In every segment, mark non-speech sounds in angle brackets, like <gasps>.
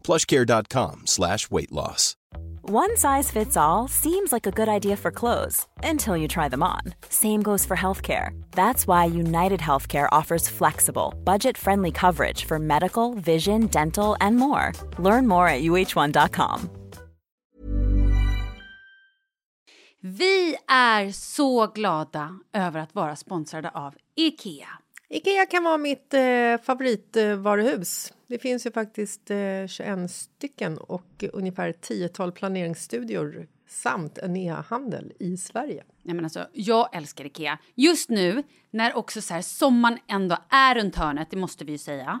plushcare.com slash weight loss. One size fits all seems like a good idea for clothes until you try them on. Same goes for healthcare. That's why United Healthcare offers flexible, budget friendly coverage for medical, vision, dental, and more. Learn more at uh1.com. Vi är så glada över att vara sponsrade av IKEA. Ikea kan vara mitt eh, favoritvaruhus. Det finns ju faktiskt eh, 21 stycken och ungefär 10 planeringsstudior samt en e-handel i Sverige. Nej, men alltså, jag älskar Ikea. Just nu, när också så här, sommaren ändå är runt hörnet, det måste vi ju säga.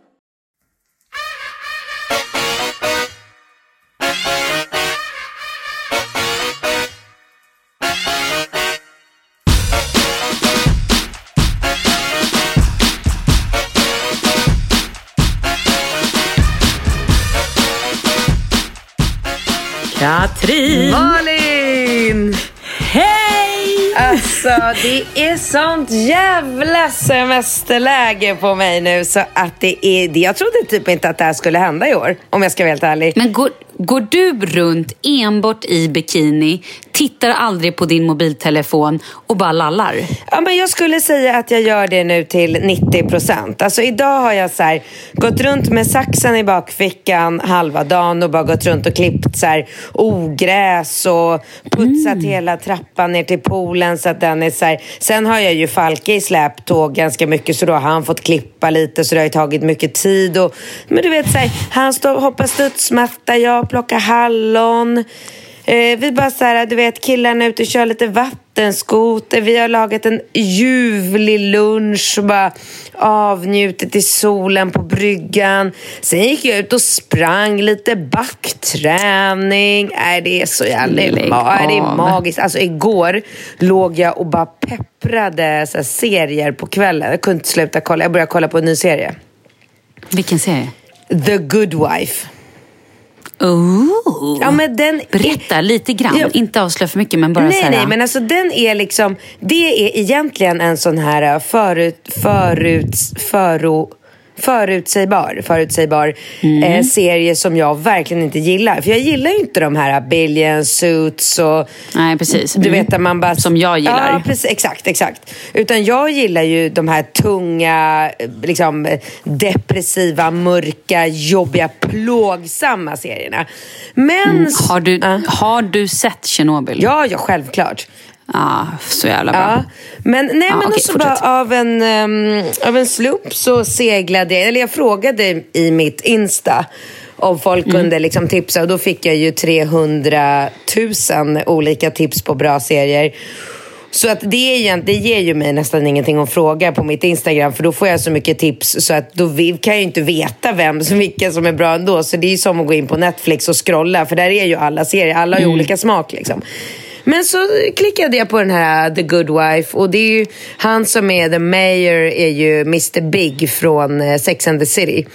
Alltså det är sånt jävla semesterläge på mig nu så att det är... Jag trodde typ inte att det här skulle hända i år om jag ska vara helt ärlig. Men går, går du runt enbart i bikini, tittar aldrig på din mobiltelefon och bara lallar? Ja, men jag skulle säga att jag gör det nu till 90 procent. Alltså idag har jag så här, gått runt med saxen i bakfickan halva dagen och bara gått runt och klippt så här, ogräs och putsat hela trappan ner till poolen så att den är så här. Sen har jag ju Falke i släptåg ganska mycket så då har han fått klippa lite så det har ju tagit mycket tid. Och, men du vet så här, han står, hoppar studsmatta, jag plockar hallon. Eh, vi bara så här, du vet, killarna är ute och kör lite vattenskoter. Vi har lagat en ljuvlig lunch och bara avnjutit i solen på bryggan. Sen gick jag ut och sprang lite backträning. Nej, det är så jävla ma- nej, det är magiskt. Alltså igår låg jag och bara pepprade så här, serier på kvällen. Jag kunde inte sluta kolla. Jag började kolla på en ny serie. Vilken serie? The Good Wife. Oh. Ja, men den är- Berätta lite grann, Ja. inte avslöja för mycket men bara nej, så här, nej, men alltså den är liksom... Det är egentligen en sån här äh, förut... Förut... Föro, förutsägbar, förutsägbar eh, serie som jag verkligen inte gillar. För jag gillar ju inte de här Billion Suits och Nej, precis. du Mm. vet där man bara... Som jag gillar. Ja, precis, exakt, exakt. Utan jag gillar ju de här tunga, eh, liksom eh, depressiva, mörka, jobbiga, plågsamma serierna. Men... Har du, Ja. har du sett Tjernobyl? Ja, ja, självklart. Ah, så jävla bra. Ja. Men, nej, Ja, men okej, också bara av en, um, av en slump så seglade jag, eller jag frågade i mitt Insta om folk Mm. kunde liksom tipsa och då fick jag ju 300 000 olika tips på bra serier. Så att det, är ju, det ger ju mig nästan ingenting att fråga på mitt Instagram för då får jag så mycket tips så att då kan jag ju inte veta vem som, vilka som är bra ändå. Så det är ju som att gå in på Netflix och scrolla för där är ju alla serier, alla har ju olika smak liksom. Men så klickade jag på den här The Good Wife och det är ju han som är the mayor är ju Mr Big från eh, Sex and the City.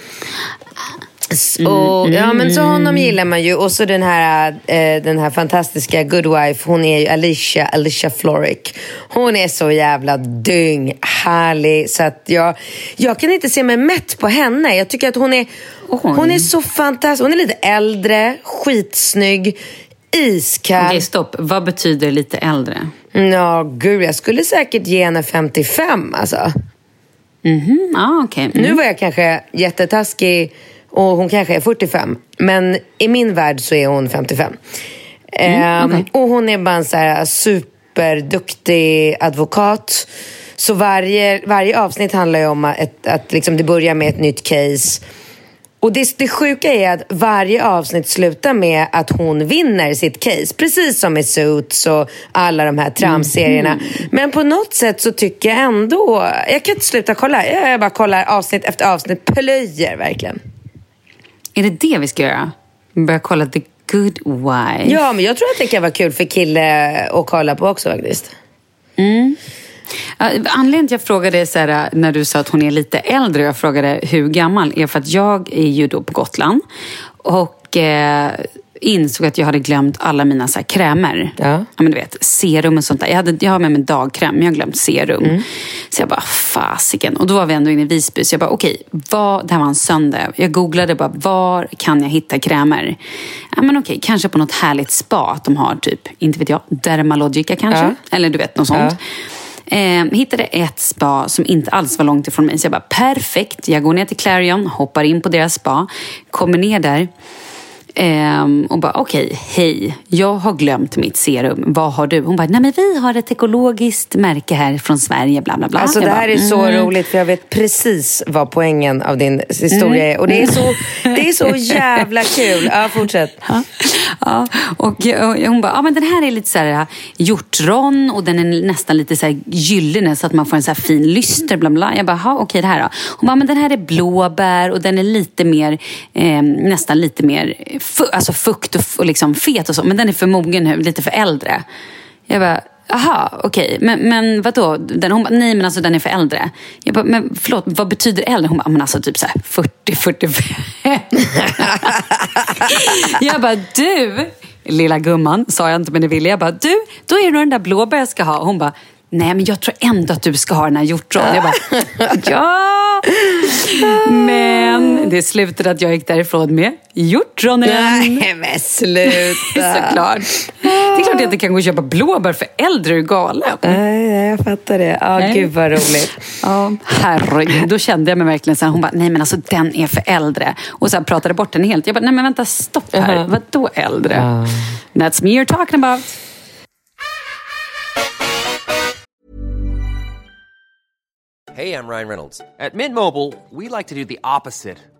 S- Och, ja, men så honom gillar man ju. Och så den här, eh, den här fantastiska good wife, hon är ju Alicia, Alicia Florrick. Hon är så jävla dyng, härlig. Så att jag, jag kan inte se mig mätt på henne. Jag tycker att hon är, hon är så fantastisk. Hon är lite äldre, skitsnygg, iskall. Okej, stopp. Vad betyder lite äldre? Ja, gud, jag skulle säkert ge henne 55 alltså. Mhm, ah, okej. Mm. Nu var jag kanske jättetaskig och hon kanske är 45. Men i min värld så är hon 55. Ehm, Och hon är bara en så här superduktig advokat. Så varje, varje avsnitt handlar ju om att, att liksom det börjar med ett nytt case. Och det, det sjuka är att varje avsnitt slutar med att hon vinner sitt case. Precis som i Suits och alla de här tramserierna. Men på något sätt så tycker jag ändå... Jag kan inte sluta kolla. Jag bara kollar avsnitt efter avsnitt. Plöjer verkligen. Är det det vi ska göra? Börja kolla The Good Wife? Ja, men jag tror att det kan vara kul för kille att kolla på också faktiskt. Ja, Anledningen till att jag frågade så här, när du sa att hon är lite äldre och jag frågade hur gammal är för att jag är ju då på Gotland och eh, insåg att jag hade glömt alla mina så här, krämer. Ja. men du vet, serum och sånt där. Jag, hade, jag har med mig dagkräm men jag har glömt serum. Mm. Så jag bara, fasiken. Och då var vi ändå inne i Visby så jag bara, okej, vad, det här var en söndag. Jag googlade bara, var kan jag hitta krämer? Ja men okej, kanske på något härligt spa att de har typ, inte vet jag, Dermalogica kanske? Ja. Eller du vet, något sånt. Eh, hittade ett spa som inte alls var långt ifrån mig. Så jag bara, perfekt. Jag går ner till Clarion, hoppar in på deras spa, kommer ner där. Ehm, och bara, okej, hej, jag har glömt mitt serum. Vad har du? Hon bara, nej men vi har ett ekologiskt märke här från Sverige, bla bla bla. Alltså Jag det bara, här är så mm. roligt för jag vet precis vad poängen av din historia är. Och det är så, det är så jävla kul. Ja, fortsätt. <laughs> Ja, ja, och, och hon bara, ja men den här är lite så här hjortron och den är nästan lite så här gyllene så att man får en så här fin lyster. Bla bla. Jag bara, "Ha, okej det här då? Hon bara, men den här är blåbär och den är lite mer, eh, nästan lite mer alltså fukt och, och liksom fet och så. Men den är för mogen nu, lite för äldre. Jag bara, Aha, okej. Men, men vadå? Den, hon bara, nej men alltså den är för äldre. Jag bara, men förlåt, vad betyder äldre? Hon bara, men alltså typ så här 40, 45. <laughs> jag bara, du, lilla gumman, sa jag inte men det ville jag. bara, du, då är det nog den där blåbär jag ska ha. Hon bara, nej men jag tror ändå att du ska ha den här hjortron. Jag bara, ja. Det slutade att jag gick därifrån med hjortronen. Nej, men sluta. <laughs> Såklart. Det är klart att jag inte kan gå och köpa blåbär för äldre, är galen? Nej, jag fattar det. Ja, Nej. gud vad roligt. Ja, herregud. Då kände jag mig verkligen så här, hon bara, nej men alltså den är för äldre. Och så här pratade bort den helt. Jag bara, nej men vänta, stopp här. Vadå äldre? That's me you're talking about. Hey, I'm Ryan Reynolds. At Mint Mobile, we like to do the opposite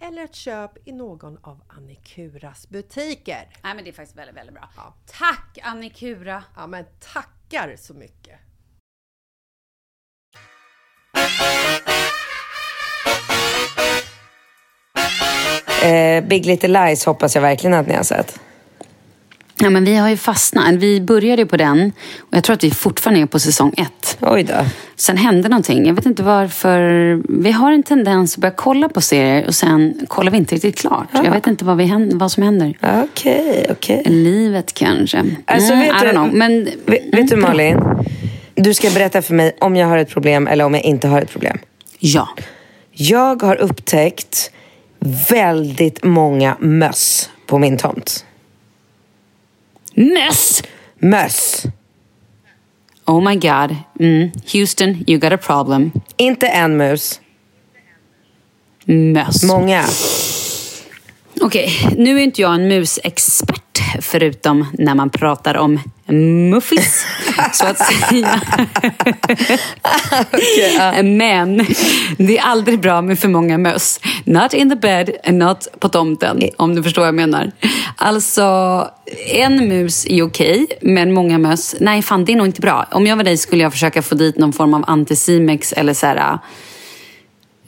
eller ett köp i någon av Annikuras butiker. Nej men det är faktiskt väldigt, väldigt bra. Ja. Tack Annikura! Ja, men tackar så mycket! Eh, Big Little Lies hoppas jag verkligen att ni har sett. Ja men vi har ju fastnat. Vi började på den och jag tror att vi fortfarande är på säsong ett. Oj då. Sen hände någonting. Jag vet inte varför. Vi har en tendens att börja kolla på serier och sen kollar vi inte riktigt klart. Jag vet inte vad, vi händer, vad som händer. Okej, okej. Livet kanske. Alltså, Mm, vet du-. Men, Vet, vet du Malin? Du ska berätta för mig om jag har ett problem eller om jag inte har ett problem. Ja. Jag har upptäckt väldigt många möss på min tomt. Möss! Möss. Oh my god. Mm. Houston, you got a problem. Inte en mus, Möss. många. Okej, nu är inte jag en musexpert förutom när man pratar om muffis, så att säga. <laughs> Men det är aldrig bra med för många möss. Not in the bed and not på tomten, om du förstår vad jag menar. Alltså, en mus är okej, men många möss, nej fan det är nog inte bra. Om jag var dig skulle jag försöka få dit någon form av anticimex eller så här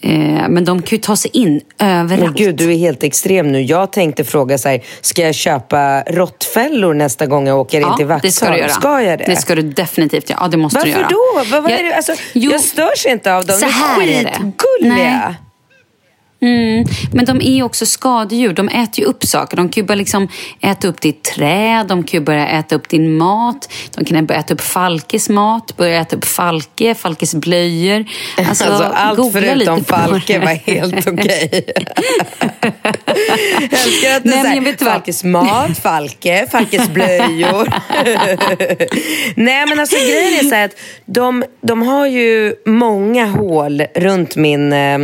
Eh, men de kan ju ta sig in överallt. Men gud, du är helt extrem nu. Jag tänkte fråga så här, ska jag köpa råttfällor nästa gång jag åker in till Vaxholm? det ska du göra. Ska jag det? Det ska du definitivt göra. Ja, det måste Varför du göra. då? Vad, vad Jag- är det? Alltså, Jo, jag störs inte av dem. så De här är är det. skitgulliga. Nej. Mm, men de är också skadedjur. De äter ju upp saker. De kan ju bara liksom äta upp ditt träd, de kan ju börja äta upp din mat. De kan börja äta upp Falkes mat, börja äta upp Falke, Falkes blöjor. <laughs> Alltså, Alltså, allt förutom Falke var helt <laughs> okej. jag älskar att det är. Falkes mat, Falke, Falkes blöjor. <laughs> Nej men alltså grejen är så här att de, de har ju många hål runt min eh,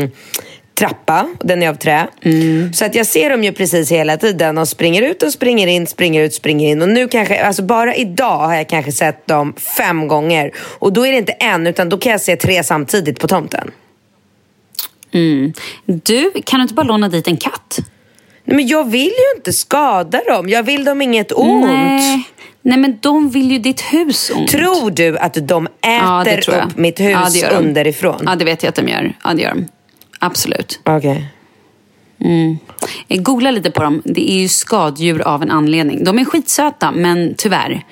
trappa, den är av trä. Mm. Så att jag ser dem ju precis hela tiden och springer ut och springer in, springer ut, springer in. Och nu kanske, alltså bara idag har jag kanske sett dem fem gånger. Och då är det inte en, utan då kan jag se tre samtidigt på tomten. Mm. Du, kan du inte bara låna dit en katt? Nej, men jag vill ju inte skada dem. Jag vill dem inget ont. Nej. Nej, men de vill ju ditt hus ont. Tror du att de Ja, äter jag. upp mitt hus Ja, de. underifrån? Ja, det vet jag att de gör. Ja, det gör de. Absolut. Okej. Mm. Jag googlar lite på dem. Det är ju skadedjur av en anledning. De är skitsöta, men tyvärr.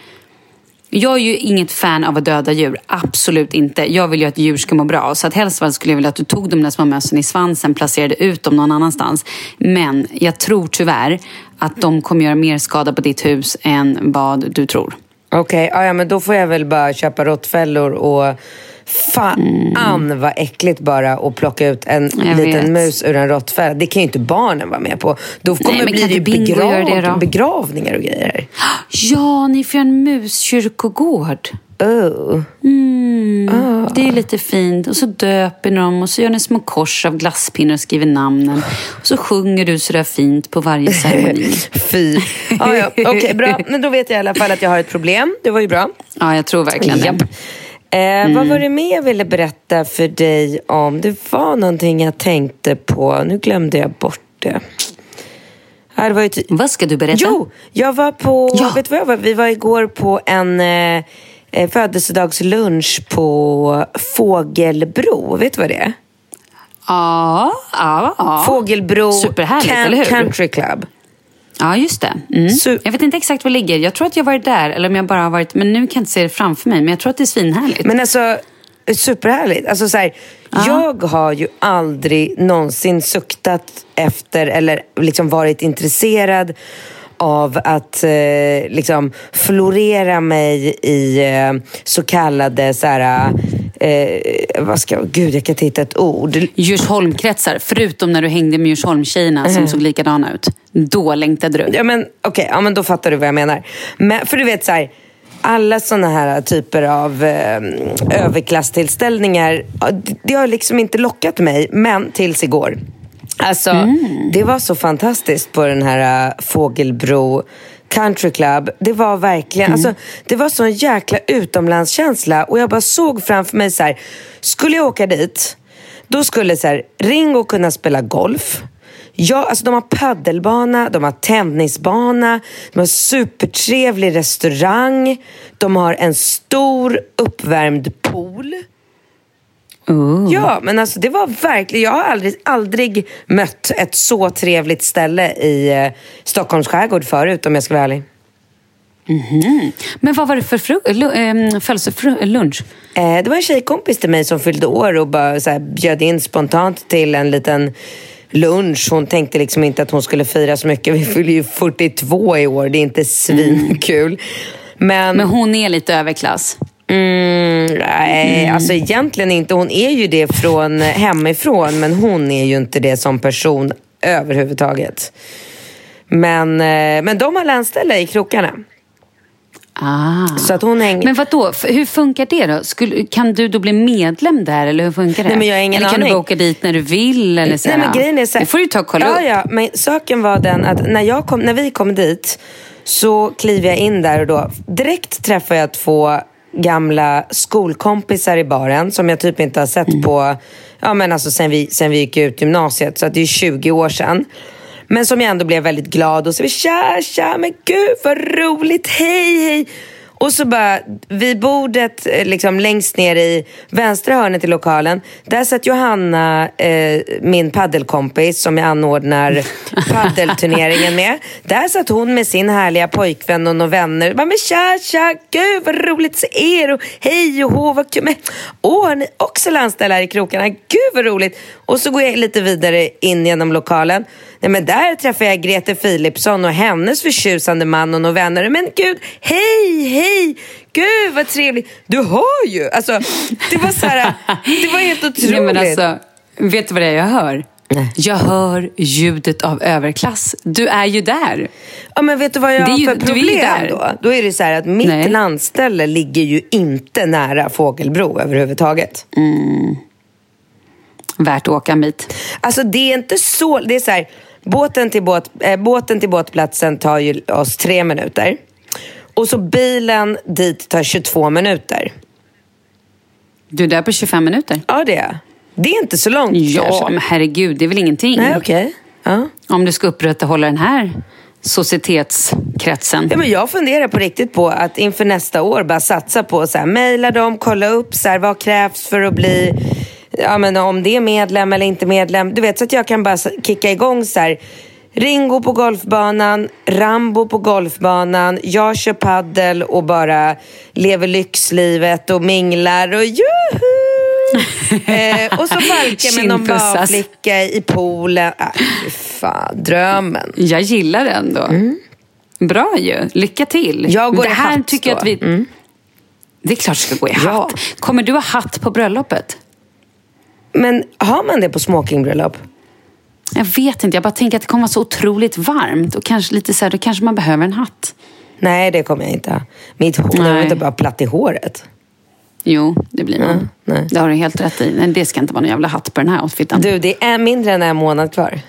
Jag är ju inget fan av att döda djur. Absolut inte. Jag vill ju att djur ska må bra. Så att helst skulle jag vilja att du tog de där små mössen i svansen placerade ut dem någon annanstans. Men jag tror tyvärr att de kommer göra mer skada på ditt hus än vad du tror. Okej, ja, ja, men då får jag väl bara köpa råttfällor och fan vad äckligt bara att plocka ut en Jag liten vet. mus ur en råttfälla. Det kan ju inte barnen vara med på. Då kommer det bli det Bingo begrav- begravningar och grejer. Ja, ni får en muskyrkogård. Oh. Mm, Det är lite fint. Och så döper ni dem och så gör ni små kors av glasspinnar och skriver namnen. Och så sjunger du sådär fint på varje ceremoni. <laughs> Fy. Ja, ja. Okej, bra. Men då vet jag i alla fall att jag har ett problem. Det var ju bra. Ja, jag tror verkligen det. Eh, Vad var det mer jag ville berätta för dig om? Det var någonting jag tänkte på. Nu glömde jag bort det. Det var ju ty- Vad ska du berätta? Jo, jag var på... Ja. Vet vad jag var? Vi var igår på en eh, eh, födelsedagslunch på Fågelbro. Vet du vad det är? Ja, ja, ja. Fågelbro Superhärligt, eller hur? Country Club. Ja, just det. Mm. Su- jag vet inte exakt var det ligger. Jag tror att jag varit där, eller om jag bara har varit... Men nu kan jag inte se det framför mig. Men jag tror att det är svinhärligt. Men alltså, superhärligt. Alltså, så här, Jag har ju aldrig någonsin suktat efter eller liksom varit intresserad av att eh, liksom florera mig i eh, så kallade så här, eh, vad ska, gud jag kan inte hitta ett ord. Djursholmkretsar, förutom när du hängde med Djursholmstjejerna som såg likadana ut. Då längtade du. Ja men okej, ja, men då fattar du vad jag menar. Men, för du vet så här, alla såna här typer av eh, överklasstillställningar, det, har liksom inte lockat mig, men tills igår. Alltså, det var så fantastiskt på den här eh, Fågelbro Country Club. Det var verkligen, alltså, det var så en jäkla utomlandskänsla och jag bara såg framför mig så här, skulle jag åka dit, då skulle så här, Ringo kunna spela golf. Ja, alltså de har paddelbana, de har tennisbana, de har supertrevlig restaurang, de har en stor uppvärmd pool. Oh. Ja, men alltså det var verkligen, jag har aldrig, aldrig mött ett så trevligt ställe i eh, Stockholms skärgård förut om jag ska vara ärlig. Men vad var det för fru- lu- ehm, födelselunch? Eh, det var en tjejkompis till mig som fyllde år och bara så här, bjöd in spontant till en liten lunch. Hon tänkte liksom inte att hon skulle fira så mycket. Vi fyller ju 42 i år, det är inte svinkul. Men, Men hon är lite överklass. Mm, nej, alltså egentligen inte. Hon är ju det från hemifrån, men hon är ju inte det som person överhuvudtaget. Men, eh, men de har landställe i krokarna. Ah. Så att hon hänger... Men vad då? hur funkar det då? Skulle, kan du då bli medlem där eller hur funkar det? Nej, men jag har ingen eller kan aning. du bara åka dit när du vill? Eller så Nej, men grejen är så här- det får du ta och kolla ja, upp. Ja, men saken var den att när, jag kom, när vi kom dit så kliver jag in där och då direkt träffar jag två gamla skolkompisar i baren som jag typ inte har sett Mm. på ja, men alltså sen, vi, sen vi gick ut gymnasiet. Så att det är 20 år sedan. Men som jag ändå blev väldigt glad och så tja, tja, men gud vad roligt, hej, hej. Och så bara, vid bordet eh, liksom längst ner i vänstra hörnet i lokalen, där satt Johanna, eh, min paddelkompis som jag anordnar <laughs> paddelturneringen med. Där satt hon med sin härliga pojkvän och några vänner. Bara, men tja, tja, gud vad roligt att se er och hej och hå, vad kul. Men, åh, ni också landställe här i krokarna? Gud vad roligt. Och så går jag lite vidare in genom lokalen. Nej, men där träffar jag Grete Philipsson och hennes förtjusande man och några vänner. Men gud, hej, hej! Gud vad trevligt! Du hör ju! Alltså, det var så här, det var helt otroligt. <laughs> Nej, men alltså, vet du vad det är jag hör? Jag hör ljudet av överklass. Du är ju där. Ja, men vet du vad jag har ju- för problem då? Då är det så här att mitt Nej. landställe ligger ju inte nära Fågelbro överhuvudtaget. Värt att åka en bit. Alltså det är inte så... Det är så här, båten, till båt, äh, båten till båtplatsen tar ju oss tre minuter. Och så bilen dit tar 22 minuter. Du är där på 25 minuter. Ja, det är Det är inte så långt Ja, men herregud, det är väl ingenting. Nej, okej. Ja. Om du ska upprätthålla den här societetskretsen. Ja, men jag funderar på riktigt på att inför nästa år bara satsa på att mejla dem, kolla upp så här, vad krävs för att bli, ja, men om det är medlem eller inte medlem. Du vet, så att jag kan bara kicka igång så här. Ringo på golfbanan, Rambo på golfbanan, jag kör paddel och bara lever lyxlivet och minglar och juhu! <laughs> eh, och så Falke med någon barflicka i poolen. Ah, fan, drömmen. Jag gillar det ändå. Bra ju. Lycka till. Mm. Jag går det i här hatt tycker då. Mm. att vi... Det är klart du ska gå i Ja. hatt. Kommer du ha hatt på bröllopet? Men har man det på smokingbröllop? Jag vet inte. Jag bara tänker att det kommer vara så otroligt varmt. Och kanske lite så här, då kanske man behöver en hatt. Nej, det kommer jag inte ha. Mitt hår, jag är inte bara platt i håret. Jo, det blir man. nej. Det har du helt rätt i. Nej, det ska inte vara någon jävla hatt på den här outfiten. Du, det är mindre än en månad kvar.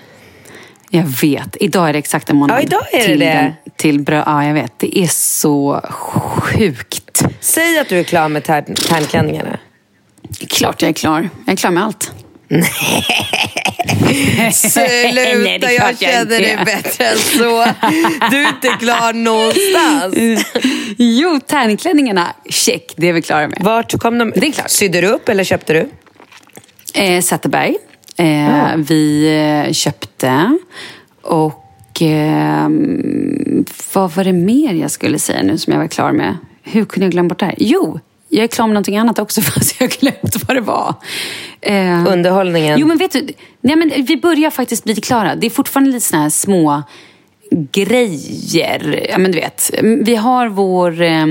Jag vet. Idag är det exakt en månad. Ja, idag är det till det. Till brö- ja, jag vet. Det är så sjukt. Säg att du är klar med tär- tärnklänningarna. Klart jag är klar. Jag är klar med allt. Nej, Sluta, jag känner dig bättre än så. Du är inte klar någonstans. Jo, tärnklänningarna, check. Det är vi klara med. Vart kom de? Det är klart. Sydde du upp eller köpte du? Eh, Zetterberg. Eh, Vi eh, köpte. Och eh, vad var det mer jag skulle säga nu som jag var klar med? Hur kunde jag glömma bort det här? Jo, jag är klar med någonting annat också <laughs> fast jag har glömt vad det var. Eh, Underhållningen. Jo, men vet du, nej, men vi börjar faktiskt bli klara. Det är fortfarande lite såna här små grejer. Ja, men du vet, vi har vår eh,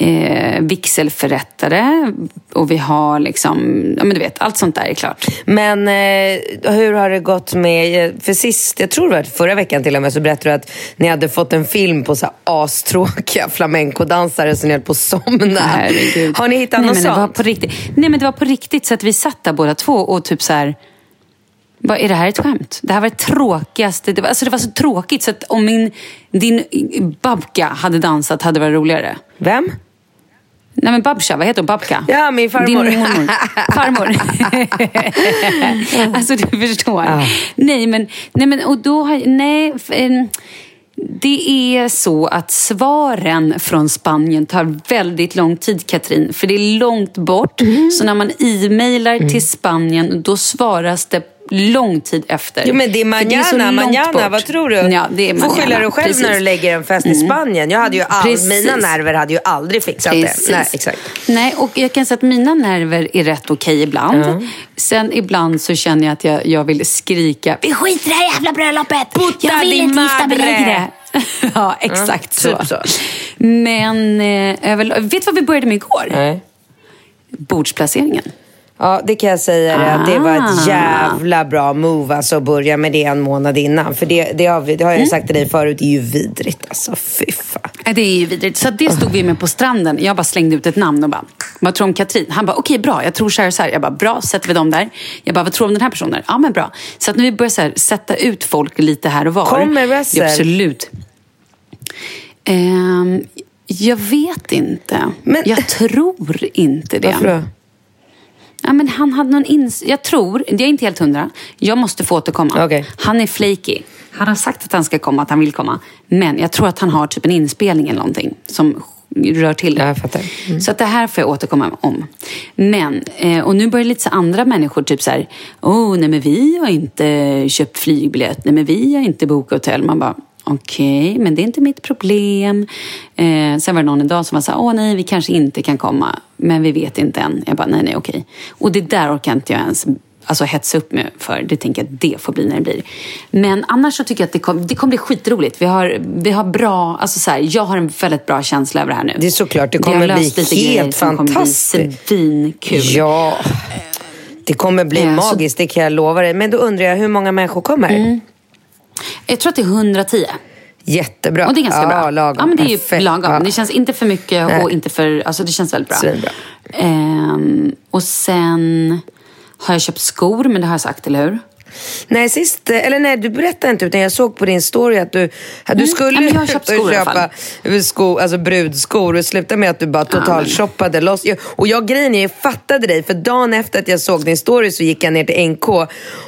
eh, vigselförrättare och vi har liksom, ja men du vet, allt sånt där är klart. Men eh, hur har det gått med, för sist, jag tror det var förra veckan till och med, så berättade du att ni hade fått en film på så här astråkiga flamencodansare som ni höll på att somna. Herregud. Har ni hittat Nej, något men det var sånt? på riktigt. Nej men det var på riktigt så att vi satt där båda två och typ så här. Vad, är det här ett skämt? Det här var det tråkigaste. Det var, alltså det var så tråkigt så att om min, din babka hade dansat hade det varit roligare. Vem? Nej men Babsha, vad heter hon? Babka? Ja, min farmor. Din mormor. Farmor. <laughs> alltså du förstår. Nej men, nej men och då har, nej. Det är så att svaren från Spanien tar väldigt lång tid, Katrin. För det är långt bort. Mm. Så när man e-mailar till Spanien, då svaras det lång tid efter. Jo men det är manana, manana, vad tror du? Ja, det är får manana, skylla dig själv precis. när du lägger en fest i Spanien. Jag hade ju all, Precis. mina nerver hade ju aldrig fixat Precis. det. Nej, exakt. Nej, och jag kan säga att mina nerver är rätt okej ibland. Sen ibland så känner jag att jag, jag vill skrika Vi skiter i det här jävla bröllopet! Puta jag vill inte gifta mig madre!" längre! <laughs> ja, exakt Ja, så. typ så. Men eh, över, vet du vad vi började med igår? Nej. Bordsplaceringen. Ja, det kan jag säga att det var ett Ah. jävla bra move alltså, att börja med det en månad innan. För det, det, har, vi, det har Mm. jag sagt till dig förut, det är ju vidrigt alltså. Fy fan. Ja, Det är ju vidrigt. Så det stod vi med på stranden. Jag bara slängde ut ett namn och bara, vad tror du om Katrin? Han bara, okej bra, jag tror så här så här. Jag bara, bra, sätter vi dem där. Jag bara, vad tror du om den här personen? Ja men bra. Så att när vi börjar så här, sätta ut folk lite här och var. Kommer Russell? Absolut. Ehm, jag vet inte. Men- Jag tror inte det. Varför då? Ja, men han hade någon ins... Jag tror, jag är inte helt hundra, jag måste få återkomma. Okej. Han är flaky. Han har sagt att han ska komma, att han vill komma. Men jag tror att han har typ en inspelning eller någonting som rör till det. Mm. Så att det här får jag återkomma om. Men, eh, och nu börjar lite så andra människor typ så här, oh, nej men vi har inte köpt flygbiljett, nej men vi har inte bokat hotell. Man bara, okej, men det är inte mitt problem. Eh, sen var det någon idag som var så här, åh nej, vi kanske inte kan komma, men vi vet inte än. Jag bara, nej, nej, okej. Och det där orkar inte jag ens alltså, hetsa upp mig för. Det tänker jag att det får bli när det blir. Men annars så tycker jag att det, kom, det kommer bli skitroligt. Vi har, vi har bra, alltså så här, jag har en väldigt bra känsla över det här nu. Det är såklart, det kommer bli helt som kommer bli fantastiskt. Svinkul. Ja, det kommer bli Eh, så- magiskt, det kan jag lova dig. Men då undrar jag, hur många människor kommer? Mm. Jag tror att det är 110. Jättebra. Och det är ganska ja, bra. Lagom. Ja, men det är Perfekt. lagom. Ja. Det känns inte för mycket Nej. och inte för... Alltså det känns väldigt bra. Svinbra. Ehm, och sen har jag köpt skor, men det har jag sagt, eller hur? Nej, sist, eller nej, du berättade inte utan jag såg på din story att du, att du skulle Mm. Ja, har köpt skor köpa sko, alltså brudskor och slutade med att du bara totalshoppade loss. Jag- Och jag grejen jag fattade dig för dagen efter att jag såg din story så gick jag ner till NK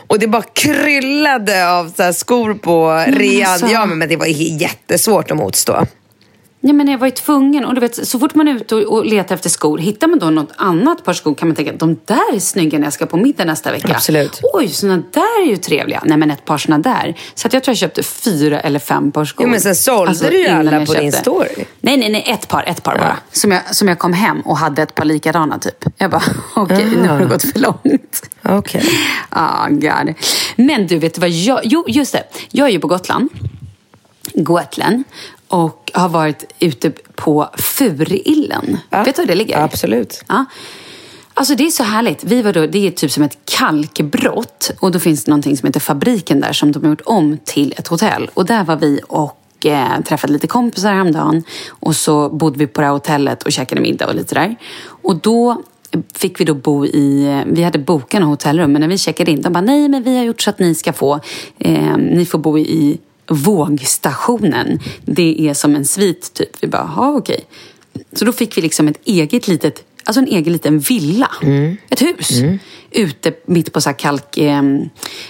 och det bara kryllade av så här skor på rean. alltså. Ja, men det var jättesvårt att motstå. Ja, men jag var ju tvungen. Och du vet, så fort man är ute och, och letar efter skor, hittar man då något annat par skor kan man tänka de där är snygga när jag ska på middag nästa vecka. Absolut. Oj, såna där är ju trevliga. Nej, men ett par såna där. Så att jag tror jag köpte fyra eller fem par skor. Jo, men sen sålde du ju alla på din story. Nej, nej, nej. Ett par, ett par bara. Som jag, som jag kom hem och hade ett par likadana typ. Jag bara, <laughs> okej, nu har det gått för långt. Okej. <laughs> Ah, God. Men du, vet vad jag... Jo, just det. Jag är ju på Gotland. Gotland. Och har varit ute på Furillen. Ja. Vet du var det ligger? Absolut. Ja. Alltså det är så härligt. Vi var då, det är typ som ett kalkbrott. Och då finns det någonting som heter Fabriken där som de har gjort om till ett hotell. Och där var vi och eh, träffade lite kompisar häromdagen. Och så bodde vi på det här hotellet och käkade middag och lite där. Och då fick vi då bo i, vi hade bokat något hotellrum men när vi checkade in, de bara nej men vi har gjort så att ni ska få, eh, ni får bo i vågstationen. Det är som en svit typ. Vi bara, ja okej. Så då fick vi liksom ett eget litet, alltså en egen liten villa. Ett hus. Ute mitt på så här kalk, eh,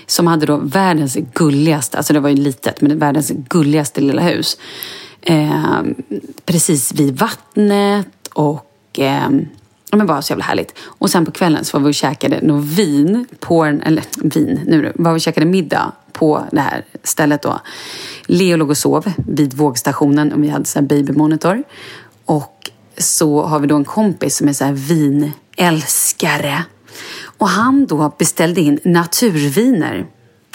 som hade då världens gulligaste, alltså det var ju litet, men världens gulligaste lilla hus. Eh, precis vid vattnet och eh, men bara så jävla härligt. Och sen på kvällen så var vi och käkade något vin på en, eller vin, nu var vi och käkade middag på det här stället då. Leo låg och sov vid vågstationen och vi hade så här babymonitor. Och så har vi då en kompis som är så här vinälskare. Och han då beställde in naturviner.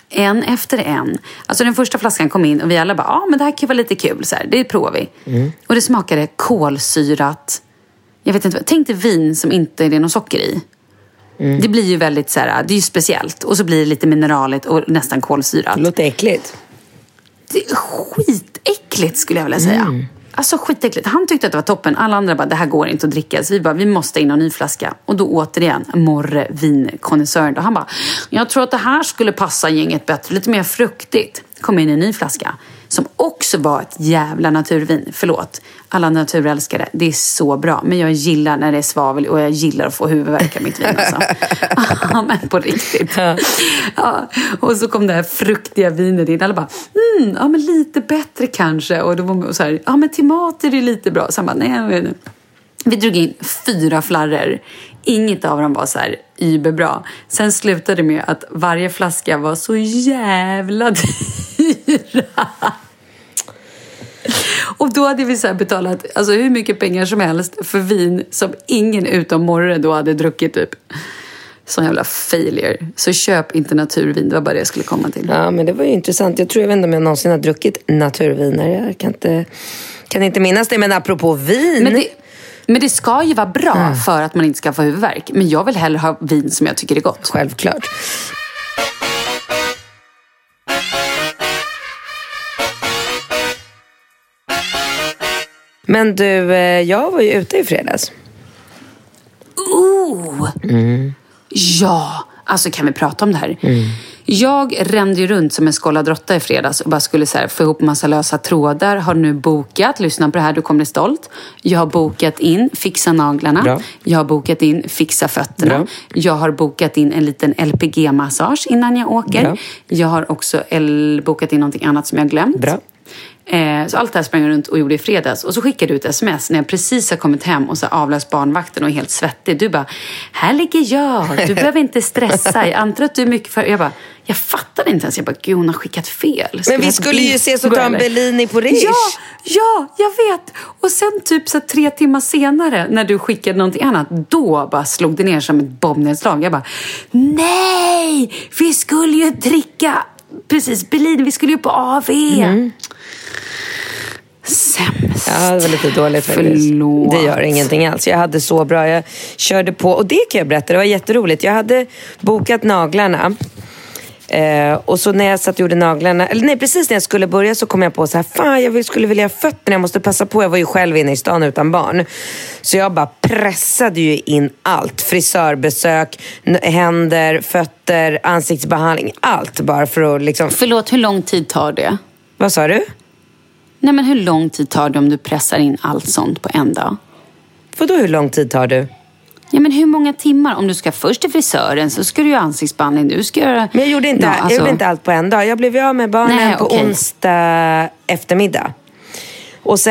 En efter en. Alltså den första flaskan kom in och vi alla bara, ja ah, men det här kan vara lite kul, så här, det provar vi. Och det smakade kolsyrat jag vet inte, tänk dig vin som inte är något socker i. Det blir ju väldigt så här, det är ju speciellt. Och så blir det lite mineraligt och nästan kolsyrat. Det låter äckligt. Det är skitäckligt skulle jag vilja säga. Alltså skitäckligt. Han tyckte att det var toppen. Alla andra bara, det här går inte att dricka. Så vi bara, vi måste in en ny flaska. Och då återigen, Morre, vinkonnässören. Han bara, jag tror att det här skulle passa gänget bättre. Lite mer fruktigt. Kom in en ny flaska. Som också var ett jävla naturvin. Förlåt, alla naturälskare. Det är så bra. Men jag gillar när det är svavel och jag gillar att få huvudvärk av mitt vin. Alltså. <laughs> men på riktigt. Ja. Och så kom det här fruktiga vinet in. Alla bara, mm, ja men lite bättre kanske. Och då var man så här, ja men mat är det lite bra. Så han bara, nej. Vi drog in fyra flarror. Inget av dem var så här überbra. Sen slutade det med att varje flaska var så jävla <laughs> <laughs> Och då hade vi så betalat alltså, hur mycket pengar som helst för vin som ingen utom Morre då hade druckit typ. Sån jävla failure. Så köp inte naturvin, det var bara det jag skulle komma till. Ja, men det var ju intressant. Jag tror jag vet inte om jag någonsin har druckit naturviner. Jag kan inte, kan inte minnas det. Men apropå vin. Men det, men det ska ju vara bra för att man inte ska få huvudvärk. Men jag vill hellre ha vin som jag tycker är gott. Självklart. Men du, eh, jag var ju ute i fredags. Oh! Ja, alltså kan vi prata om det här? Jag rände ju runt som en skållad råtta i fredags och bara skulle så här, få ihop massa lösa trådar. Har nu bokat, lyssna på det här, du kommer bli stolt. Jag har bokat in fixa naglarna. Bra. Jag har bokat in fixa fötterna. Bra. Jag har bokat in en liten LPG-massage innan jag åker. Bra. Jag har också L- bokat in någonting annat som jag glömt. Bra. Eh, så allt det här sprang jag runt och gjorde i fredags. Och så skickade du ett sms när jag precis har kommit hem och så avlöst barnvakten och är helt svettig. Du bara, här ligger jag, du <laughs> behöver inte stressa. Jag antar att du är mycket för... Jag bara, jag fattade inte ens. Jag bara, gud hon har skickat fel. Men vi skulle ju ses och ta en Bellini på Rish. Ja, ja, jag vet. Och sen typ så tre timmar senare när du skickade någonting annat, då bara slog det ner som ett bombnedslag. Jag bara, nej, vi skulle ju dricka precis Bellini, vi skulle ju på AV. Mm. Sämst. Ja, det var lite dåligt faktiskt. Förlåt. Det gör ingenting alls. Jag hade så bra. Jag körde på. Och det kan jag berätta, det var jätteroligt. Jag hade bokat naglarna. Eh, och så när jag satt och gjorde naglarna, eller nej precis när jag skulle börja så kom jag på så här, fan jag skulle vilja ha fötterna, jag måste passa på. Jag var ju själv inne i stan utan barn. Så jag bara pressade ju in allt. Frisörbesök, händer, fötter, ansiktsbehandling, allt bara för att liksom... Förlåt, hur lång tid tar det? Vad sa du? Nej men hur lång tid tar det om du pressar in allt sånt på en dag? Vadå hur lång tid tar du? Ja, men hur många timmar? Om du ska först till frisören så ska du göra ansiktsbehandling. Du ska göra... Men jag gjorde inte, Ja, jag alltså- gjorde inte allt på en dag. Jag blev av med barnen Nej, på okej. onsdag eftermiddag.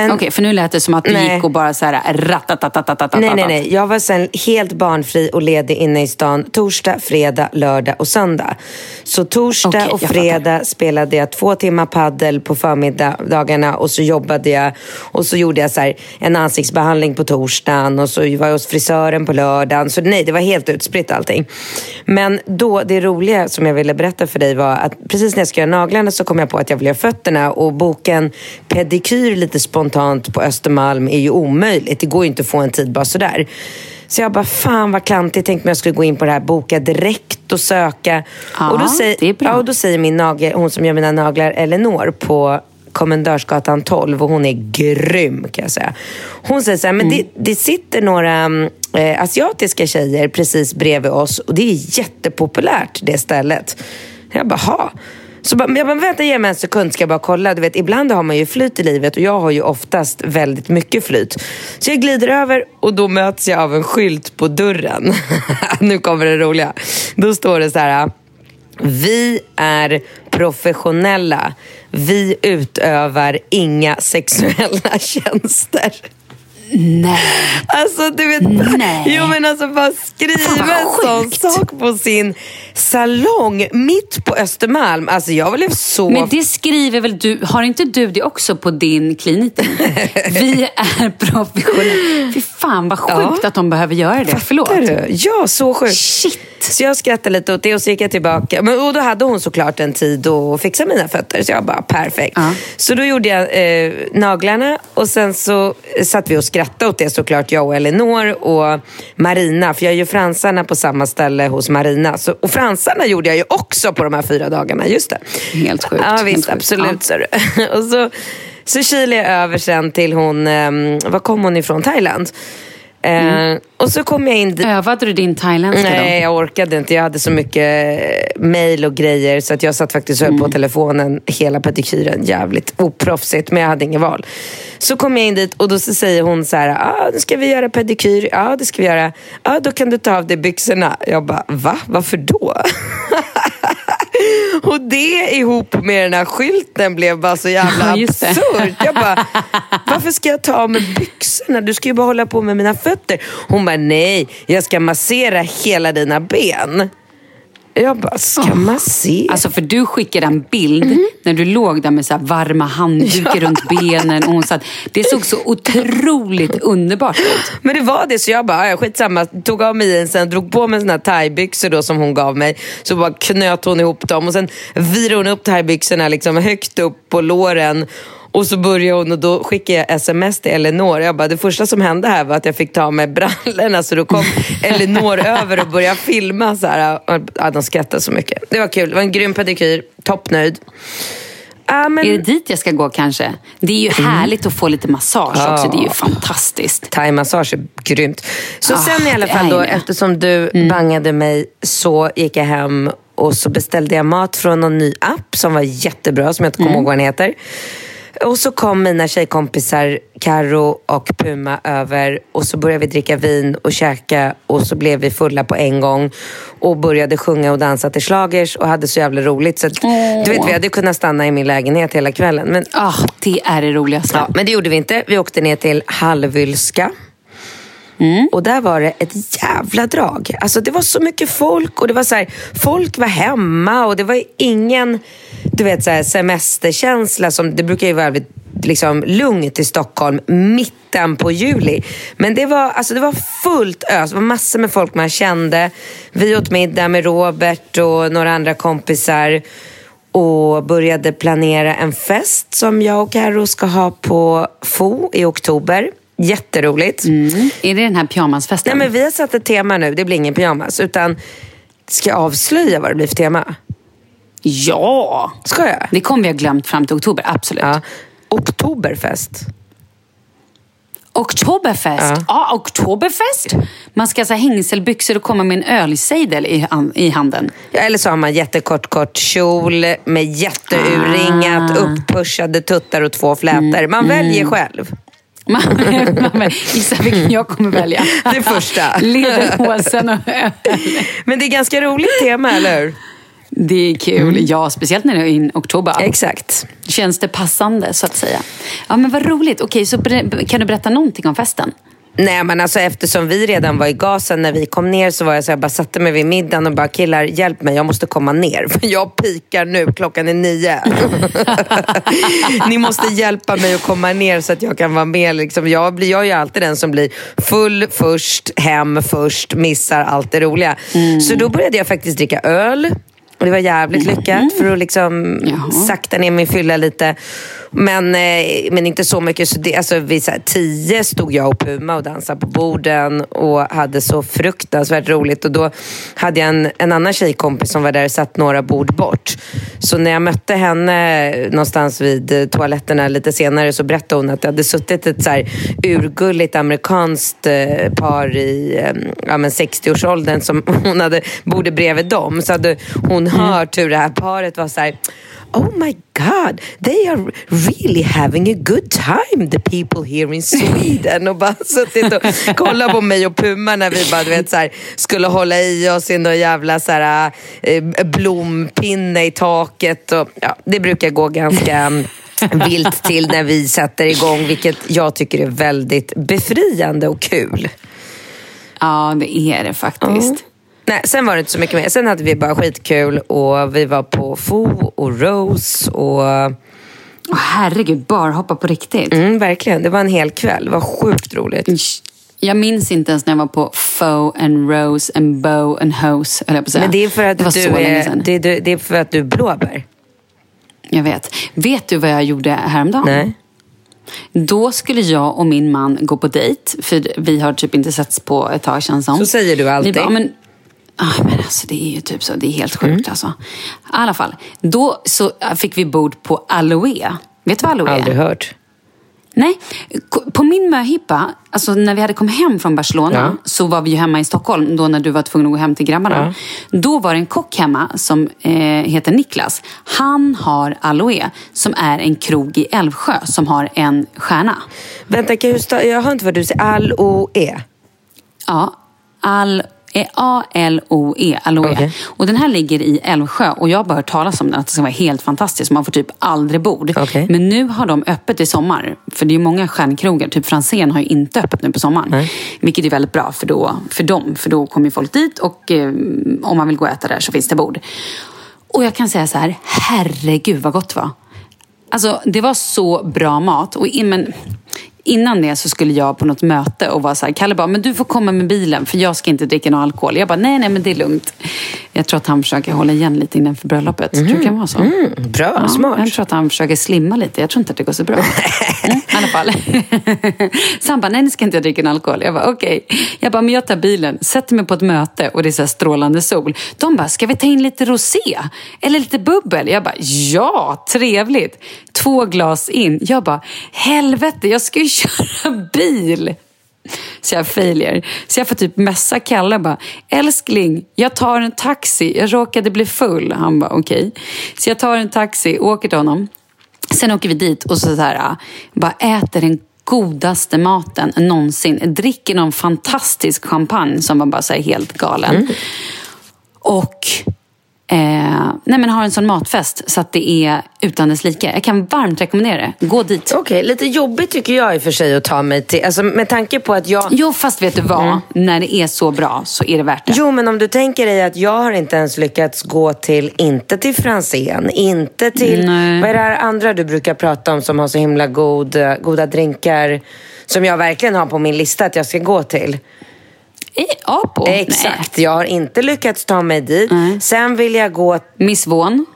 Okej, okay, för nu lät det som att du gick och bara så här. Äh, nej, nej, nej. Jag var sen helt barnfri och ledig inne i stan torsdag, fredag, lördag och söndag. Så torsdag okay, och fredag jag spelade jag två timmar paddel på förmiddagarna och så jobbade jag och så gjorde jag så en ansiktsbehandling på torsdagen och så var jag hos frisören på lördagen. Så nej, det var helt utspritt allting. Men då, det roliga som jag ville berätta för dig var att precis när jag skulle göra naglarna så kom jag på att jag ville göra fötterna och boken Pedikyr lite spontant på Östermalm är ju omöjligt. Det går ju inte att få en tid bara sådär. Så jag bara, fan vad klantigt. Tänkte mig jag skulle gå in på det här, boka direkt och söka. Ja, och, då säger. Ja, och då säger min nagel, hon som gör mina naglar, Elinor, på Kommendörsgatan 12 och hon är grym kan jag säga. Hon säger så här, men det, det sitter några mm, eh, asiatiska tjejer precis bredvid oss och det är jättepopulärt det stället. Jag bara, ha. Så jag bara, vänta ge mig en sekund ska jag bara kolla. Du vet, ibland har man ju flyt i livet och jag har ju oftast väldigt mycket flyt. Så jag glider över och då möts jag av en skylt på dörren. <laughs> nu kommer det roliga. Då står det så här. Vi är professionella. Vi utövar inga sexuella <laughs> tjänster. Nej. Alltså du vet, Nej. jo men alltså bara skriva en sån sak på sin salong mitt på Östermalm. Alltså jag blev så... Men det skriver väl du, har inte du det också på din klinik? <laughs> Vi är professionella. Fy fan vad sjukt Ja. att de behöver göra det. Förlåt. Fattar du? Ja, så sjukt. Shit. Så jag skrattade lite åt det och så gick jag tillbaka. Men, och då hade hon såklart en tid att fixa mina fötter. Så jag bara, perfekt. Ja. Så då gjorde jag eh, naglarna och sen så satt vi och skrattade åt det såklart, jag och Elinor och Marina. För jag gör fransarna på samma ställe hos Marina. Så, och fransarna gjorde jag ju också på de här fyra dagarna. Just det. Helt sjukt. Ja, visst. sjukt. Absolut. Så. <laughs> och så, så kilade jag över sen till hon, eh, var kom hon ifrån? Thailand. Eh, Och så kom jag in. Övade du din thailändska Nej, då? jag orkade inte. Jag hade så mycket eh, mail och grejer så att jag satt faktiskt och höll på telefonen hela pedikyren. Jävligt oproffsigt, men jag hade inget val. Så kom jag in dit och då så säger hon så här, ah, nu ska vi göra pedikyr. Ja, det ska vi göra. Ja, då kan du ta av dig byxorna. Jag bara, va? Varför då? <laughs> <laughs> Och det ihop med den här skylten blev bara så jävla Ja, absurt. Jag bara, <laughs> varför ska jag ta av mig byxorna? Du ska ju bara hålla på med mina fötter. Hon bara, nej, jag ska massera hela dina ben. Jag bara, ska massera? Alltså för du skickade en bild när du låg där med så varma handdukar runt benen och hon satt. Det såg så otroligt <laughs> underbart ut. Men det var det, så jag bara, ja, skitsamma. Tog av mig jeansen, drog på mig såna här thaibyxor då som hon gav mig. Så bara knöt hon ihop dem och sen virade hon upp thaibyxorna liksom högt upp på låren. Och så började hon och då skickade jag sms till Elinor. Jag bara, det första som hände här var att jag fick ta mig brallorna. Så då kom <laughs> Elinor över och började filma. Så här. Ja, de skrattade så mycket. Det var kul. Det var en grym pedikyr. Toppnöjd. Ja, men... Är det dit jag ska gå kanske? Det är ju härligt att få lite massage också. Det är ju fantastiskt. Thaimassage är grymt. Så Ah, sen i alla fall då, eftersom du bangade mig så gick jag hem och så beställde jag mat från någon ny app som var jättebra, som jag inte kommer ihåg vad den heter. Och så kom mina tjejkompisar Karo och Puma över och så började vi dricka vin och käka och så blev vi fulla på en gång och började sjunga och dansa till slagers och hade så jävla roligt. Så att, du vet, vi hade kunnat stanna i min lägenhet hela kvällen. Men, Ah, det är det roligaste. ja, men det gjorde vi inte. Vi åkte ner till Mm. Och där var det ett jävla drag. Alltså det var så mycket folk och det var så här, folk var hemma och det var ingen du vet, så här, semesterkänsla. Som, det brukar ju vara väldigt liksom, lugnt i Stockholm mitten på juli. Men det var, alltså, det var fullt ös. Det var massor med folk man kände. Vi åt middag med Robert och några andra kompisar och började planera en fest som jag och Carro ska ha på FO i oktober. Jätteroligt. Är det den här pyjamasfesten? Nej, men vi har satt ett tema nu. Det blir ingen pyjamas. Utan ska jag avslöja vad det blir för tema? Ja! Ska jag? Det kommer vi ha glömt fram till oktober, absolut. Ja. Oktoberfest. Oktoberfest. Ja. Ja. Oktoberfest. Man ska ha hängselbyxor och komma med en ölsejdel i, i handen. Ja, eller så har man jättekort kort kjol med jätteurringat, Ah. upppushade tuttar och två flätor. Man väljer själv. Gissa vilken jag kommer välja. <laughs> Det första. Lederhosen och öl. Men det är ganska roligt tema, eller hur? Det är kul. Ja, speciellt när det är in oktober. Exakt. Känns det passande, så att säga. Ja, men vad roligt. Okej, så kan du berätta någonting om festen? Nej men alltså eftersom vi redan var i gasen när vi kom ner så var jag så här, bara satte mig vid middagen och bara killar hjälp mig, jag måste komma ner <laughs> för jag pikar nu, klockan är nio. <laughs> Ni måste hjälpa mig att komma ner så att jag kan vara med. Liksom. Jag, blir, jag är ju alltid den som blir full först, hem först, missar allt det roliga. Så då började jag faktiskt dricka öl. Och det var jävligt lyckat för att liksom Jaha. sakta ner min fylla lite. Men, eh, men inte så mycket. Så det, alltså, vid så här, tio stod jag och Puma och dansade på borden och hade så fruktansvärt roligt. Och då hade jag en, en annan tjejkompis som var där och satt några bord bort. Så när jag mötte henne någonstans vid eh, toaletterna lite senare så berättade hon att det hade suttit ett så här urgulligt amerikanskt eh, par i ja, men 60-årsåldern som <laughs> hon hade bodde bredvid dem. Så hade hon hört hur det här paret var så här Oh my God, they are really having a good time, the people here in Sweden. Och bara suttit och kollat på mig och Puma när vi bara, du vet, så här, skulle hålla i oss i någon jävla så här, eh, blompinne i taket. Och, ja, det brukar gå ganska mm, vilt till när vi sätter igång, vilket jag tycker är väldigt befriande och kul. Ja, det är det faktiskt. Nej, sen var det inte så mycket mer. Sen hade vi bara skitkul och vi var på Fo och Rose och Åh, herregud, bara hoppa på riktigt. mm, verkligen, det var en hel kväll. Det var sjukt roligt. Jag minns inte ens när jag var på Faux and Rose and Bow and Hose, höll jag på att säga. Men det är för att du är, det, är- det är för att du är blåbär. Jag vet. Vet du vad jag gjorde häromdagen? Nej. Då skulle jag och min man gå på dejt, för vi har typ inte setts på ett tag känns som. Så säger du alltid. Bara, men, ah, men alltså det är ju typ så, det är helt Mm. sjukt alltså. I alla fall, då så fick vi bord på Aloe. Vet du vad Aloe är? Aldrig hört. Nej, på min möhippa, alltså när vi hade kommit hem från Barcelona Ja. så var vi ju hemma i Stockholm då när du var tvungen att gå hem till grabbarna. Då var det en kock hemma som eh, heter Niklas. Han har Aloe som är en krog i Älvsjö som har en stjärna. Vänta, kan jag, jag hör inte vad du säger. Al-O-E. Ja, Al eh, A-L-O-E, Aloe. Okej. Och den här ligger i Älvsjö och jag har bara hört talas om den, att det ska vara helt fantastiskt. Man får typ aldrig bord. Okej. Men nu har de öppet i sommar. För det är ju många stjärnkrogar, typ Franzén har ju inte öppet nu på sommaren. Vilket är väldigt bra för, då, för dem, för då kommer ju folk dit och eh, om man vill gå och äta där så finns det bord. Och jag kan säga så här, herregud vad gott det var. Alltså det var så bra mat. Och men, innan det så skulle jag på något möte och var så här, Kalle bara, men du får komma med bilen för jag ska inte dricka någon alkohol. Jag bara, nej nej men det är lugnt. Jag tror att han försöker hålla igen lite inför bröllopet. Tror du det kan vara så? Bra, Ja, smart. Jag tror att han försöker slimma lite. Jag tror inte att det går så bra. <laughs> Mm, I alla fall. <laughs> Så han bara, nej nu ska inte jag dricka någon alkohol. Jag bara, okej. Jag bara, men jag tar bilen, sätter mig på ett möte och det är så här strålande sol. De bara, ska vi ta in lite rosé? Eller lite bubbel? Jag bara, ja, trevligt. Två glas in. Jag bara, helvete, jag ska ju <laughs> köra bil. Så jag failure. Så jag får typ messa Kalle bara, älskling, jag tar en taxi. Jag råkade bli full. Han bara, okej. Så jag tar en taxi, åker till honom. Sen åker vi dit och så, så här, bara äter den godaste maten någonsin. Dricker någon fantastisk champagne som var bara så helt galen. Och eh, nej men har en sån matfest så att det är utan dess like. Jag kan varmt rekommendera det. Gå dit. Okej, lite jobbigt tycker jag i och för sig att ta mig till. Alltså med tanke på att jag... Jo, fast vet du vad? När det är så bra så är det värt det. Jo, men om du tänker dig att jag har inte ens lyckats gå till, inte till Franzén, inte till, Nej. vad är det här andra du brukar prata om som har så himla god, goda drinkar? Som jag verkligen har på min lista att jag ska gå till. I Apo? Exakt, jag har inte lyckats ta mig dit. Sen vill jag gå Nej. Miss Von.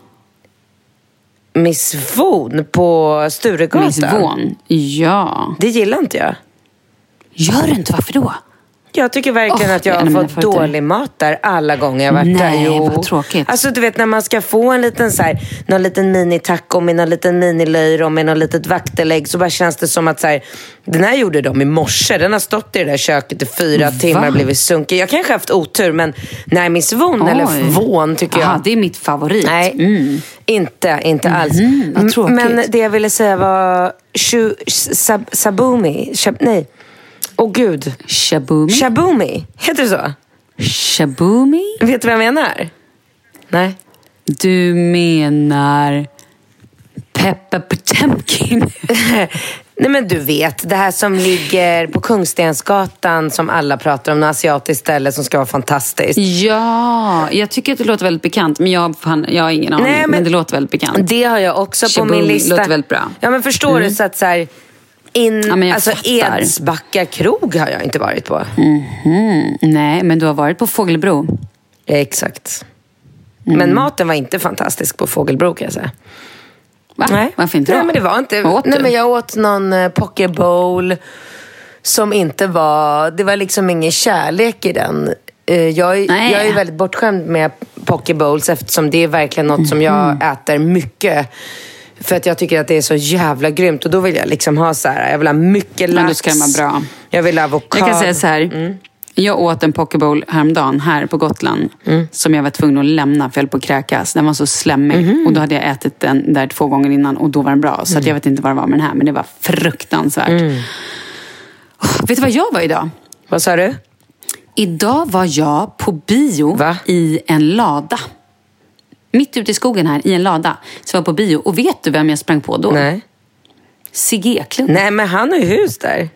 Miss Von på Sturegatan. Miss Von. Ja. Det gillar inte jag. Gör du inte? Varför då? Jag tycker verkligen Åh, att jag har fått dålig mat där alla gånger jag varit Nej, där. vad tråkigt. Alltså du vet när man ska få en liten så här, någon liten mini-taco med någon liten mini-löjrom med något litet vaktelägg så bara känns det som att så här, den här gjorde de i morse. Den har stått i det där köket i fyra timmar och blivit sunkig. Jag kanske haft otur men nej, Von eller. Von tycker jag. Aha, det är mitt favorit. Nej, Mm. inte, inte alls. vad tråkigt. Men det jag ville säga var shu, sab, Sabumi. Nej. Åh gud. Shabumi. Shabumi. Heter det så? Shabumi? Vet du vad jag menar? Nej. Du menar Peppa Potemkin? <laughs> Nej men du vet, det här som ligger på Kungstensgatan som alla pratar om, något asiatiskt ställe som ska vara fantastiskt. ja, jag tycker att det låter väldigt bekant. Men jag, fan, jag har ingen aning. Nej, men... men- det låter väldigt bekant. Det har jag också på Shabumi min lista. låter väldigt bra. Ja men förstår du så att så här, in, Ja, alltså fattar. Edsbacka krog har jag inte varit på. Mm, nej, men du har varit på Fågelbro. Ja, exakt. Mm. Men maten var inte fantastisk på Fågelbro kan jag säga. Va? Varför inte då? Nej men det var inte. Vad åt Nej du? men jag åt någon uh, poke bowl som inte var, det var liksom ingen kärlek i den. Eh, jag, Nej. jag är väldigt bortskämd med poke bowls eftersom det är verkligen något som jag Mhm. äter mycket. För att jag tycker att det är så jävla grymt och då vill jag liksom ha så här, jag vill ha mycket lax. Men då ska vara bra. Jag vill ha avokado. Jag kan säga så här. Jag åt en pokeball häromdagen här på Gotland som jag var tvungen att lämna för jag höll på att kräkas. Den var så slemmig. Och då hade jag ätit den där två gånger innan och då var den bra. Så jag vet inte vad det var med den här men det var fruktansvärt. Åh, vet du vad jag var idag? Vad sa du? Idag var jag på bio Va? i en lada. Mitt ute i skogen här, i en lada. Så jag var på bio. Och vet du vem jag sprang på då? Nej. Sigge Eklund. Nej men han har ju hus där.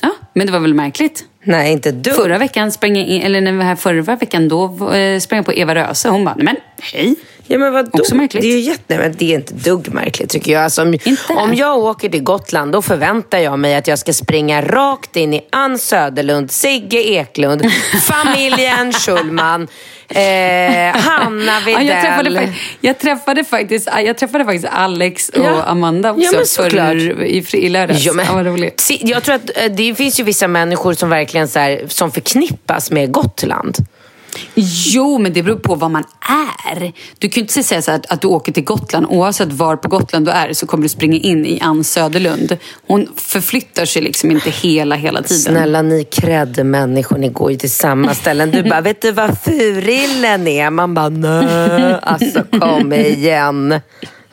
Ja, men det var väl märkligt? Nej inte du. Förra veckan sprang jag in, eller när vi var här förra veckan, då eh, sprang jag på Eva Röse. Hon bara, nej men hej. Ja, men vadå? Också märkligt. Det är ju jätte... Nej, men det är inte dugg märkligt tycker jag. Alltså, om, Inte? om jag åker till Gotland då förväntar jag mig att jag ska springa rakt in i Ann Söderlund, Sigge Eklund, <laughs> familjen Schulman, eh, Hanna <laughs> Ja, Widell. jag, träffade, fa- jag, träffade faktiskt, jag träffade faktiskt Alex och Ja. Amanda också Ja, för, i, i lördags. Ja, men, ja, vad roligt. Se, Jag tror att eh, det finns ju vissa människor som verkligen så här, som förknippas med Gotland. Jo, men det beror på vad man är. Du kan ju inte säga så här att, att du åker till Gotland. Oavsett var på Gotland du är så kommer du springa in i Ann Söderlund. Hon förflyttar sig liksom inte hela, hela tiden. Snälla ni krädd-människor, ni går ju till samma ställen. Du bara, vet du vad Furillen är? Man bara, nö, alltså kom igen.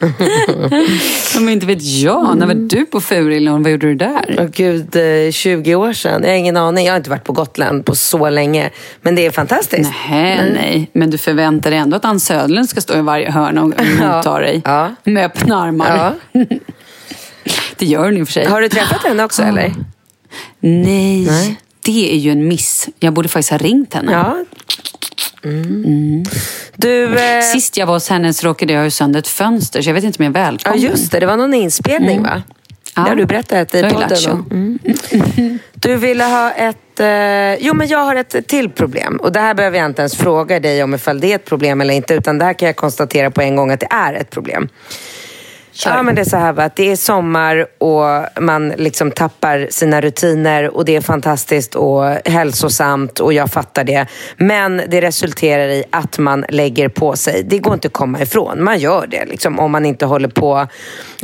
<laughs> Men inte vet jag. När var du på Furillen? Vad gjorde du där? Åh gud, eh, 20 år sedan. Jag har ingen aning. Jag har inte varit på Gotland på så länge. Men det är fantastiskt. Nej, nej. Men du förväntar dig ändå att Ann Söderlund ska stå i varje hörn och motta dig. Ja. Med öppna armar. Ja. <laughs> Det gör hon i och för sig. Har du träffat henne också eller? Nej, det är ju en miss. Jag borde faktiskt ha ringt henne. Ja. Mm. Du, eh, Sist jag var hos henne så råkade jag ha sönder ett fönster så jag vet inte om jag är ja välkommen. just det, det var någon inspelning va? Ja. Det har du berättat i podden. Mm. Du ville ha ett... Eh, jo men jag har ett till problem. Och det här behöver jag inte ens fråga dig om ifall det är ett problem eller inte. Utan det här kan jag konstatera på en gång att det är ett problem. Ja, men det är så här va, det är sommar och man liksom tappar sina rutiner och det är fantastiskt och hälsosamt och jag fattar det. Men det resulterar i att man lägger på sig. Det går inte att komma ifrån. Man gör det liksom, om man inte håller på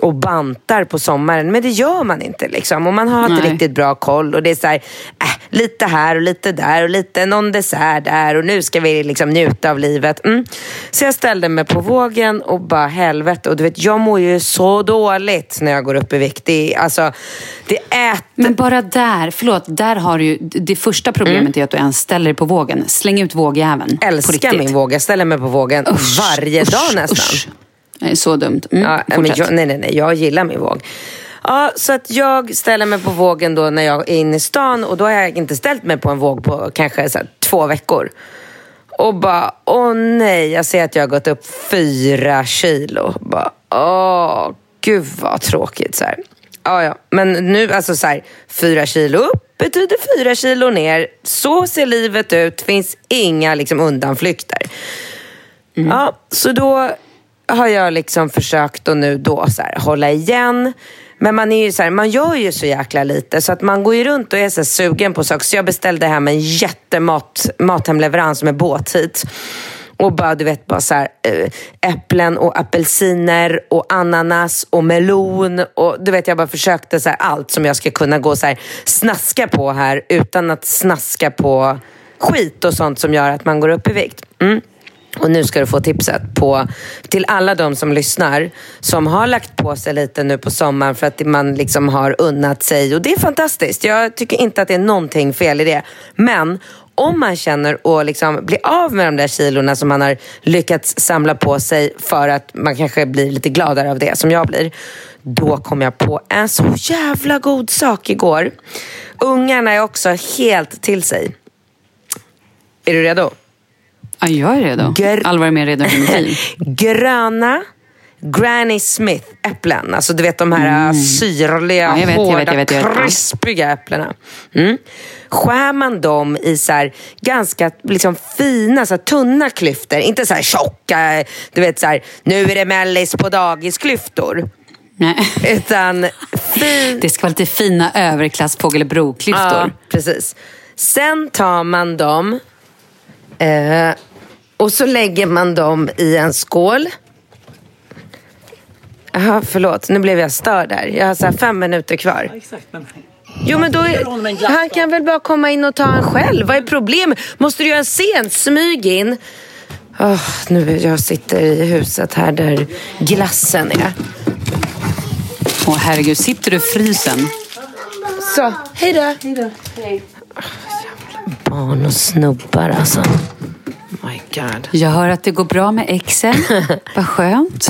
och bantar på sommaren. Men det gör man inte. Liksom. Och man har inte Nej. riktigt bra koll. Och det är så här, äh, lite här och lite där och lite någon dessert där och nu ska vi liksom njuta av livet. Mm. Så jag ställde mig på vågen och bara helvete. Och du vet, jag mår ju så dåligt när jag går upp i vikt. Det, är- alltså, det äter... Men bara där, förlåt, där har du ju, det första problemet är att du ens ställer dig på vågen. Släng ut vågjäveln. älskar min våg. Jag ställer mig på vågen Usch, varje usch, dag nästan. usch. Det är så dumt. Mm, Ja, men fortsätt. jag, nej, nej, nej. Jag gillar min våg. Ja, så att jag ställer mig på vågen då när jag är inne i stan och då har jag inte ställt mig på en våg på kanske så två veckor. Och bara, åh nej, jag ser att jag har gått upp fyra kilo. Bara, åh, gud vad tråkigt. Så här. Ja, ja. Men nu, alltså så här, fyra kilo upp betyder fyra kilo ner. Så ser livet ut, finns inga liksom, undanflykter. Ja, så då har jag liksom försökt att nu då så här, hålla igen. Men man, är ju så här, man gör ju så jäkla lite så att man går ju runt och är så sugen på saker. Så jag beställde hem en jättemat mathemleverans med båt hit. Och bara, du vet, bara så här, eh, äpplen och apelsiner och ananas och melon. Och du vet, jag bara försökte så här, allt som jag ska kunna gå så här, snaska på här utan att snaska på skit och sånt som gör att man går upp i vikt. Mm. Och nu ska du få tipset på, till alla de som lyssnar som har lagt på sig lite nu på sommaren för att man liksom har unnat sig. Och det är fantastiskt. Jag tycker inte att det är någonting fel i det. Men om man känner att liksom bli av med de där kilorna som man har lyckats samla på sig för att man kanske blir lite gladare av det, som jag blir. Då kom jag på en så jävla god sak igår. Ungarna är också helt till sig. Är du redo? Ja, jag är redo. Gr- Alvar är mer redo än <laughs> gröna Granny Smith-äpplen. Alltså du vet de här mm. syrliga, Ja, vet, hårda, jag vet, jag vet. Krispiga äpplena. Mm. Skär man dem i så här, ganska liksom, fina, så tunna klyftor. Inte så här tjocka, du vet så här, nu är det mellis på dagis-klyftor. Nej. Utan fin... <laughs> Det ska vara lite fina överklass fågelbro-klyftor. Ja, precis. Sen tar man dem eh, och så lägger man dem i en skål. Jaha, förlåt. Nu blev jag störd där. Jag har så här fem minuter kvar. Jo, men då är, han kan väl bara komma in och ta en själv. Vad är problemet? Måste du göra en scen? Smyg in. Åh, nu jag sitter i huset här där glassen är. Åh herregud, sitter du i frysen? Så, hej då. Hej då. Barn och snubbar alltså. My God. Jag hör att det går bra med exen. <laughs> Vad skönt.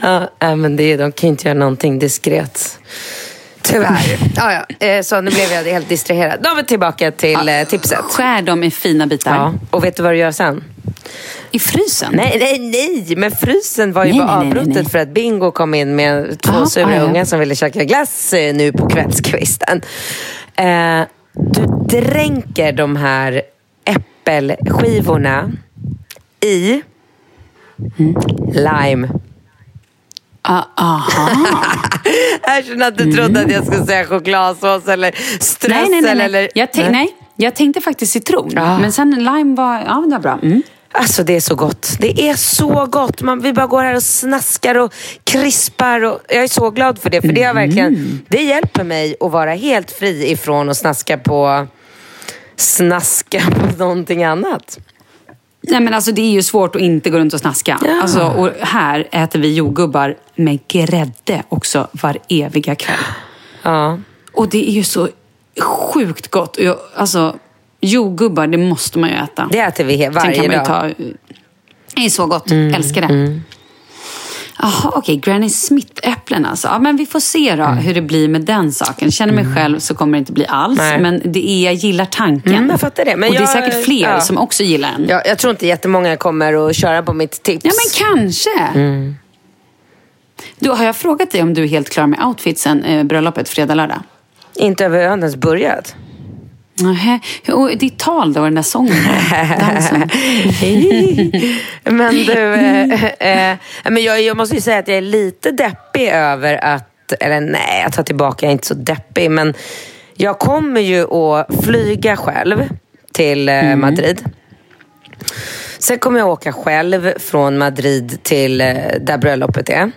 <laughs> Ja, men det, de kan ju inte göra någonting diskret. Tyvärr. Ja, ja. Eh, Så nu blev jag helt distraherad. Då är vi tillbaka till eh, tipset. Skär dem i fina bitar. Ja. Och vet du vad du gör sen? I frysen? Nej, nej, nej. Men frysen var ju Nej, bara avbrottet nej. för att Bingo kom in med två Ah, sura ah, ja. ungar som ville käka glass eh, nu på kvällskvisten. Eh, du dränker de här äppelskivorna i Mm. lime. Ah, aha. <laughs> Jag känner att du trodde att jag skulle säga chokladsås eller strössel. nej, nej, nej. Eller... Jag, tänk- nej. Jag tänkte faktiskt citron, men sen lime var, ja, det var bra. Mm. Alltså det är så gott. Det är så gott. Man, vi bara går här och snaskar och krispar. Och jag är så glad för det. För det, har verkligen, det hjälper mig att vara helt fri ifrån att snaska på, snaska på någonting annat. Nej men alltså det är ju svårt att inte gå runt och snaska. Ja. Alltså, och här äter vi jordgubbar med grädde också var eviga kväll. Ja. Och det är ju så sjukt gott. Jag, alltså, jordgubbar, det måste man ju äta. Det äter vi varje dag. Det är så gott. Mm, Älskar det. Jaha, okej. Granny Smith-äpplen alltså. Ja, men vi får se då hur det blir med den saken. Känner mig själv så kommer det inte bli alls. Nej. Men det är, jag gillar tanken. Mm, jag fattar det. Men och det är jag- säkert fler ja. som också gillar den. Jag, jag tror inte jättemånga kommer att köra på mitt tips. Ja, men kanske. Mm. Du, har jag frågat dig om du är helt klar med outfitsen eh, bröllopet fredag, lördag? Inte över, jag har inte ens börjat. Nähä. Och ditt tal då, den där sången? Dansen? <laughs> men du, eh, eh, men jag, jag måste ju säga att jag är lite deppig över att, eller nej, jag tar tillbaka, jag är inte så deppig, men jag kommer ju att flyga själv till eh, Madrid. Sen kommer jag åka själv från Madrid till eh, där bröllopet är.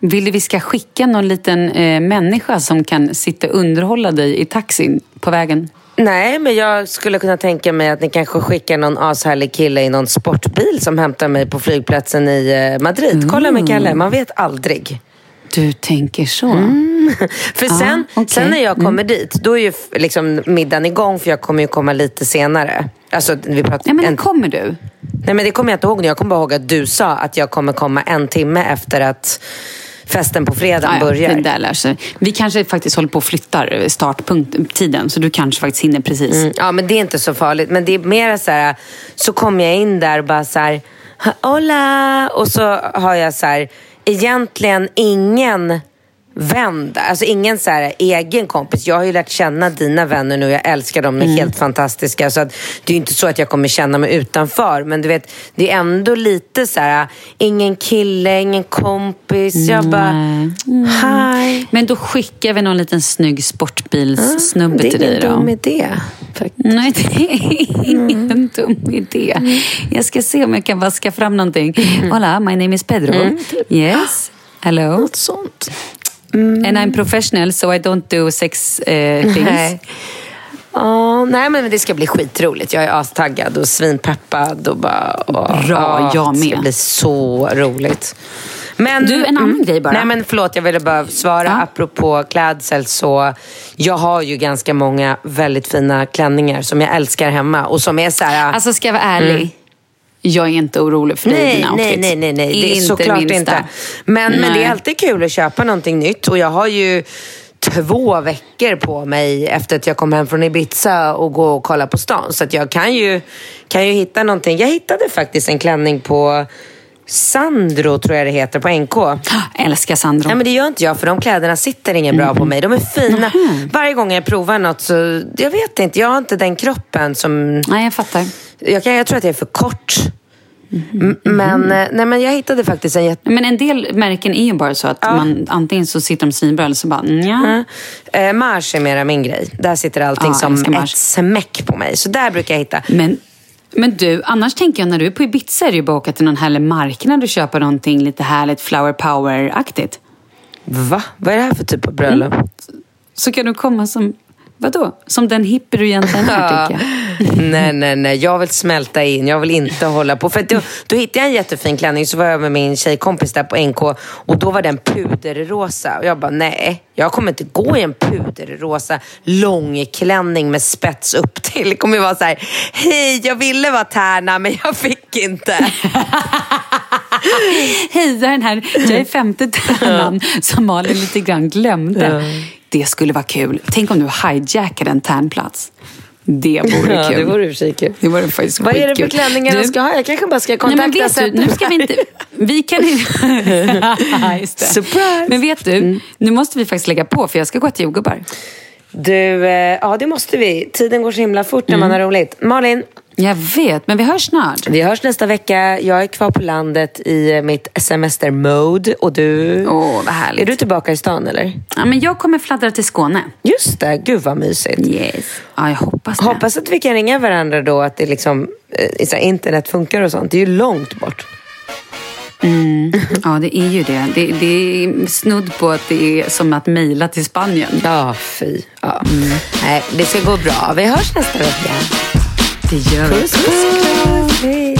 Vill du vi ska skicka någon liten eh, människa som kan sitta och underhålla dig i taxin på vägen? Nej, men jag skulle kunna tänka mig att ni kanske skickar någon ashärlig kille i någon sportbil som hämtar mig på flygplatsen i eh, Madrid. Kolla med Kalle, man vet aldrig. Du tänker så? Mm. <laughs> För Ja, sen, okej. sen när jag kommer dit, då är ju liksom middagen igång för jag kommer ju komma lite senare. Alltså, vi pratar, Ja, men en, kommer du? nej, men det kommer jag inte ihåg nu. Jag kommer bara ihåg att du sa att jag kommer komma en timme efter att festen på fredagen Ja, ja, börjar. det där lär sig. Vi kanske faktiskt håller på och flyttar starttiden, så du kanske faktiskt hinner precis. Mm, ja, men det är inte så farligt. Men det är mer så här, så kommer jag in där och bara så här, hola! Och så har jag så här, egentligen ingen vän där. Alltså ingen så här egen kompis. Jag har ju lärt känna dina vänner nu. Jag älskar dem. De är helt fantastiska. Så att, det är ju inte så att jag kommer känna mig utanför. Men du vet, det är ändå lite så här, ingen kille, ingen kompis. Jag bara, hi. Men då skickar vi någon liten snygg sportbilssnubbe Det är till dig ingen då. dum idé. faktiskt. Nej, det är ingen dum idé. Jag ska se om jag kan vaska fram någonting. Hola, my name is Pedro. Yes, hello. Något sånt. And I'm professional so I don't do sex eh, things. Nej. Ja, nej men det ska bli skitroligt. Jag är astaggad och svinpeppad och bara... åh, Bra, jag Det ska med. bli så roligt. Men, Du, en annan grej bara. Nej men förlåt, jag ville bara svara Ja. apropå klädsel så jag har ju ganska många väldigt fina klänningar som jag älskar hemma och som är så här... Alltså ska jag vara ärlig. Jag är inte orolig för dig Nej, dina nej, outfits. nej, nej, nej. Det är Inte såklart minsta. inte. Men, men det Nej. är alltid kul att köpa någonting nytt och jag har ju två veckor på mig efter att jag kom hem från Ibiza och gå och kolla på stan. Så att jag kan ju, kan ju hitta någonting. Jag hittade faktiskt en klänning på Sandro, tror jag det heter, på NK. <gasps> Älskar Sandro. Nej men det gör inte jag för de kläderna sitter ingen bra på mig. De är fina. Varje gång jag provar något så, jag vet inte, jag har inte den kroppen som... Nej, jag fattar. Jag, kan, jag tror att jag är för kort. M- Men, eh, nej, men jag hittade faktiskt en jätte... Men en del märken är ju bara så att man antingen så sitter de svinbra eller så bara nja. Eh, Mars är mera min grej. Där sitter allting Ja, som ett smäck på mig. Så där brukar jag hitta. Men, men du, annars tänker jag när du är på Ibiza är det ju bara att åka till någon härlig marknad och köpa någonting lite härligt flower power-aktigt. Va? Vad är det här för typ av bröllop? Så kan du komma som, vadå? Som den hippie du egentligen är tycker jag. <laughs> nej, nej, nej. Jag vill smälta in. Jag vill inte hålla på. För då, då hittade jag en jättefin klänning. Så var jag med min tjejkompis där på NK. Och då var den puderrosa. Och jag bara, nej. Jag kommer inte gå i en puderrosa långklänning med spets upp till. Det kommer ju vara så här, hej, jag ville vara tärna men jag fick inte. <laughs> <laughs> Heja den här, jag är femte tärnan som Malin lite grann glömde. Det skulle vara kul. Tänk om du hijackade en tärnplats. Det vore Ja, kul. det vore i kul. Det vore faktiskt Vad är det för klänningar Du- ska ha? Jag kanske bara ska Nej, kontakta men vet du, nu ska vi inte... <laughs> Vi kan. <laughs> Just det. Surprise! Men vet du, nu måste vi faktiskt lägga på för jag ska gå till jordgubbar. Du, eh, ja det måste vi. Tiden går så himla fort när man har roligt. Malin, Jag vet, men vi hörs snart. Vi hörs nästa vecka. Jag är kvar på landet i mitt semester-mode. Och du? Åh, vad härligt. Är du tillbaka i stan eller? Ja, men jag kommer fladdra till Skåne. Just det, gud vad mysigt. Yes. Ja, jag hoppas det. Hoppas att vi kan ringa varandra då, att det liksom, eh, internet funkar och sånt. Det är ju långt bort. Mm. Ja, det är ju det. det. Det är snudd på att det är som att mejla till Spanien. Ja, fy. Ja. Nej, det ska gå bra. Vi hörs nästa vecka. Det gör vi. Puss, puss. Hej.